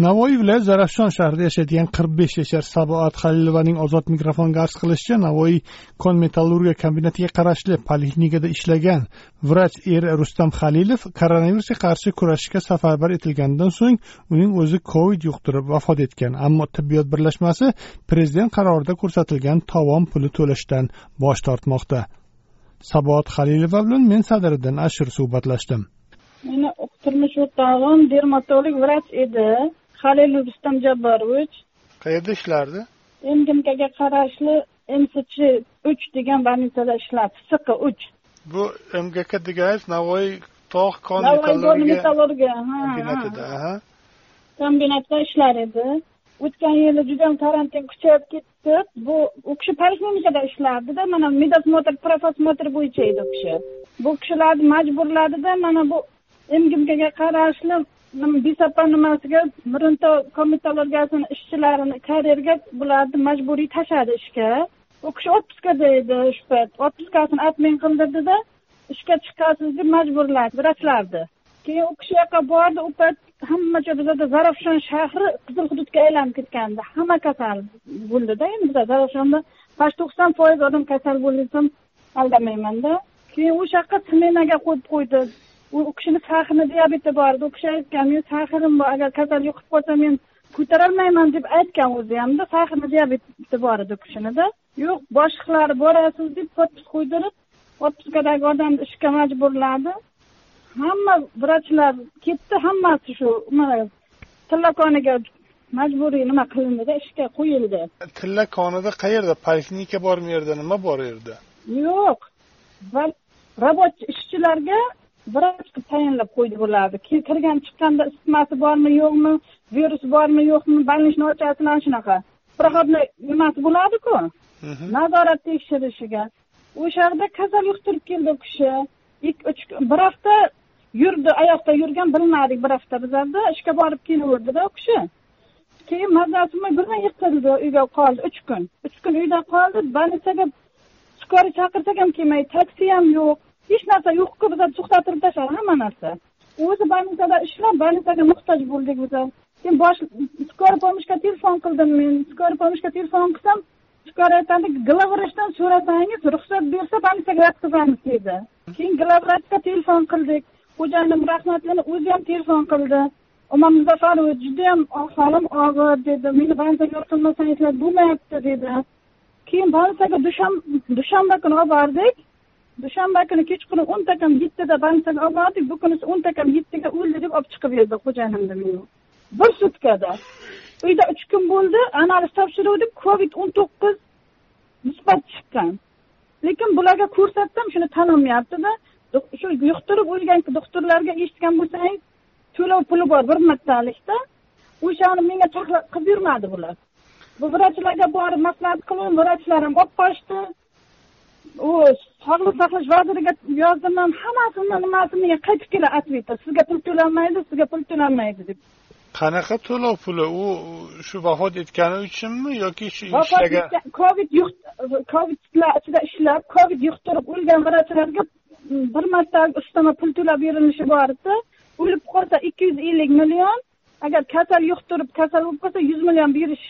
Navoiy viloyati zarafshon shahrida yashaydigan qirq besh yashar saboat halilovaning ozod mikrofonga arz qilishicha navoiy kon metallurgiya kombinatiga qarashli poliklinikada ishlagan vrach er rustam halilov koronavirusga qarshi kurashishga safarbar etilganidan so'ng uning o'zi covid yuqtirib vafot etgan. Ammo tibbiyot birlashmasi prezident qarorida ko'rsatilgan tovon puli to'lashdan bosh tortmoqda. Saboat halilova bilan men sadiriddin ashur suhbatlashdim. Meni turmush o'rtog'im dermatolog vrach edi. Halil rustam jabborovich qayerda ishlardi? Mgmkga qarashli msch uch degan больницada ishladi. Sq uch. Bu mgk deganingiz navoiy tog' kon metallurgiya kombinatida kombinatda ishlar edi. O'tgan yili judayam karantin kuchayib ketdi. Bu u kishi poliklinikada ishlardida mana medosмотр profosмотр bo'yicha edi u kishi. Bu kishilarni majburladida mana bu mgmkga qarashli bisapa nimasiga mirinto komitologiyasini ishchilarini karerga bularni majburiy tashladi ishga. U kishi отпускада edi shu payt отпускасini отмен qildirdida ishga chiqasiz deb majburladi vrachlarni keyin u kishi yoqqa bordi u payt hamma joy bizada zarafshon shahri qizil hududga aylanib ketgandi hamma kasal bo'ldida. Endi biza zarafshonda почти to'qson foiz odam kasal bo'ldi desam aldamaymanda. Keyin o'sha yoqqa smenaga qo'yib qo'ydi. U kishini sahrini diabeti bor edi u kishi aytgan men sahrim bor agar kasal yuqib qolsa men ko'tarolmayman deb aytgan o'zi hamda sahrini diabeti bor edi u kishinida. Yo'q boshliqlari borasiz deb подпись qo'ydirib отпускадagi odamni ishga majburladi. Hamma vrachlar ketdi hammasi shu tillakoniga majburiy nima qilindida ishga qo'yildi. Tilla konida qayerda? Poliklinika bormi u yerda? Nima bor u yerda? Yo'q. Рабочий ishchilarga vrach qilib tayinlab qo'ydi bularni kirgan chiqqanda isitmasi bormi yo'qmi virus bormi yo'qmi больничный ochasini ana shunaqa. Проходной nimasi bo'ladiku? Nazorat tekshirishiga. O'sha yerda kasal yuqtirib keldi u kishi. Ikki uch bir hafta yurdi oyoqda yurgan bilmadik bir hafta bizlarda. Ishga borib kelaverdida u kishi. Keyin mazasi bo'lmay birdan yiqildi uyga qoldi. Uch kun. Uch kun uyda qoldi. Больницаga skoriy chaqirsak ham kelmaydi. Taksi ham yo'q hech narsa yo'qku biza to'xtatirib tashladi. Hamma narsa. O'zi больницада ishlab больницаga muhtoj bo'ldik biza keyin bosh скорый помощьga telefon qildim men. Скорый помощьga telefon qilsam skoriy aytadi главврачdan so'rasangiz ruxsat bersa больницаga yotqizamiz dedi. Keyin главврачga telefon qildik. Xo'jayinim rahmatlini o'zi ham telefon qildi. Umar muzaffarovich judayam holim og'ir dedi. Meni больницаga yotqizmasangizlar bo'lmayapti dedi. Keyin больницаga dushanba kuni olib bordik dushanba kuni kechqurun o'nta kam yettida bankdan olib bu kunisi o'nta kam yettiga o'ldi deb olib chiqib berdi xo'jayinimni meni. Bir sutkada. Uyda uch kun bo'ldi analiz topshiruvdik covid o'n to'qqiz musbat chiqqan. Lekin bularga ko'rsatdim shuni tanilmayaptida. Shu yuqtirib o'lgan doktorlarga eshitgan bo'lsangiz to'lov puli bor bir martalikda. O'shani menga qilib yurmadi bular. Bu vrachlarga borib maslahat qildim vrachlar ham olib qochdi. U sog'liqni saqlash vaziriga yozdim ham hammasini nimasini menga qaytib keladi ответ sizga pul to'lanmaydi sizga pul to'lanmaydi deb. Qanaqa to'lov puli? U shu vafot etgani uchunmi yoki shu ishlagan covid covidlar ichida ishlab covid yuqtirib o'lgan vrachlarga bir marta ustama pul to'lab berilishi bor edi o'lib qolsa ikki yuz ellik million agar kasal yuqtirib kasal bo'lib qolsa yuz million berish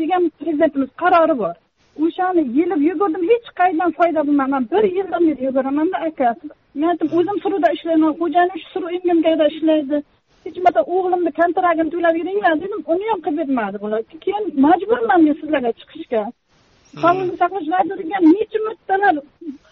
degan prezidentimiz qarori bor o'shani yelib yugurdim hech qayerdan foyda bo'lmayman bir yildan beri yuguramanda aka. Men aytdim o'zim suruvda ishlayman xo'jayinim shu suruv mgmkda ishlaydi. Hech bo'lmasa o'g'limni kontragini to'lab beringlar dedim uni ham qilib bermadi bular. Keyin majburman men sizlarga chiqishga. Sog'liqni saqlash vaziriga necha martalar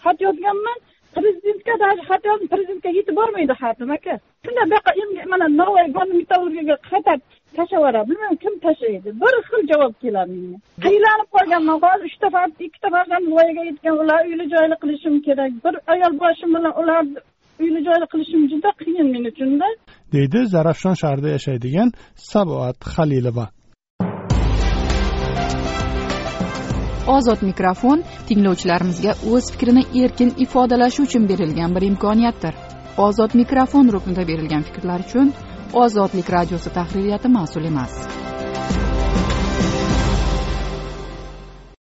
xat yozganman prezidentga даже xat yozdim prezidentga yetib bormaydi xatim aka. Shunda bu yoqqa mana новый metallurgiyaga xatar bilmayman kim tashlaydi? Bir xil javob keladi menga. Qiynalib qolganman hozir uchta ikkita farzand voyaga yetgan ular uyli joyli qilishim kerak. Bir ayol boshim bilan ularni uyli joyli qilishim juda qiyin men uchunda. Deydi zarafshon shahrida yashaydigan saboat halilova ozod mikrofon tinglovchilarimizga o'z fikrini erkin ifodalashi uchun berilgan bir imkoniyatdir. Ozod mikrofon ruknida berilgan fikrlar uchun ozodlik radiosi tahririyati mas'ul emas.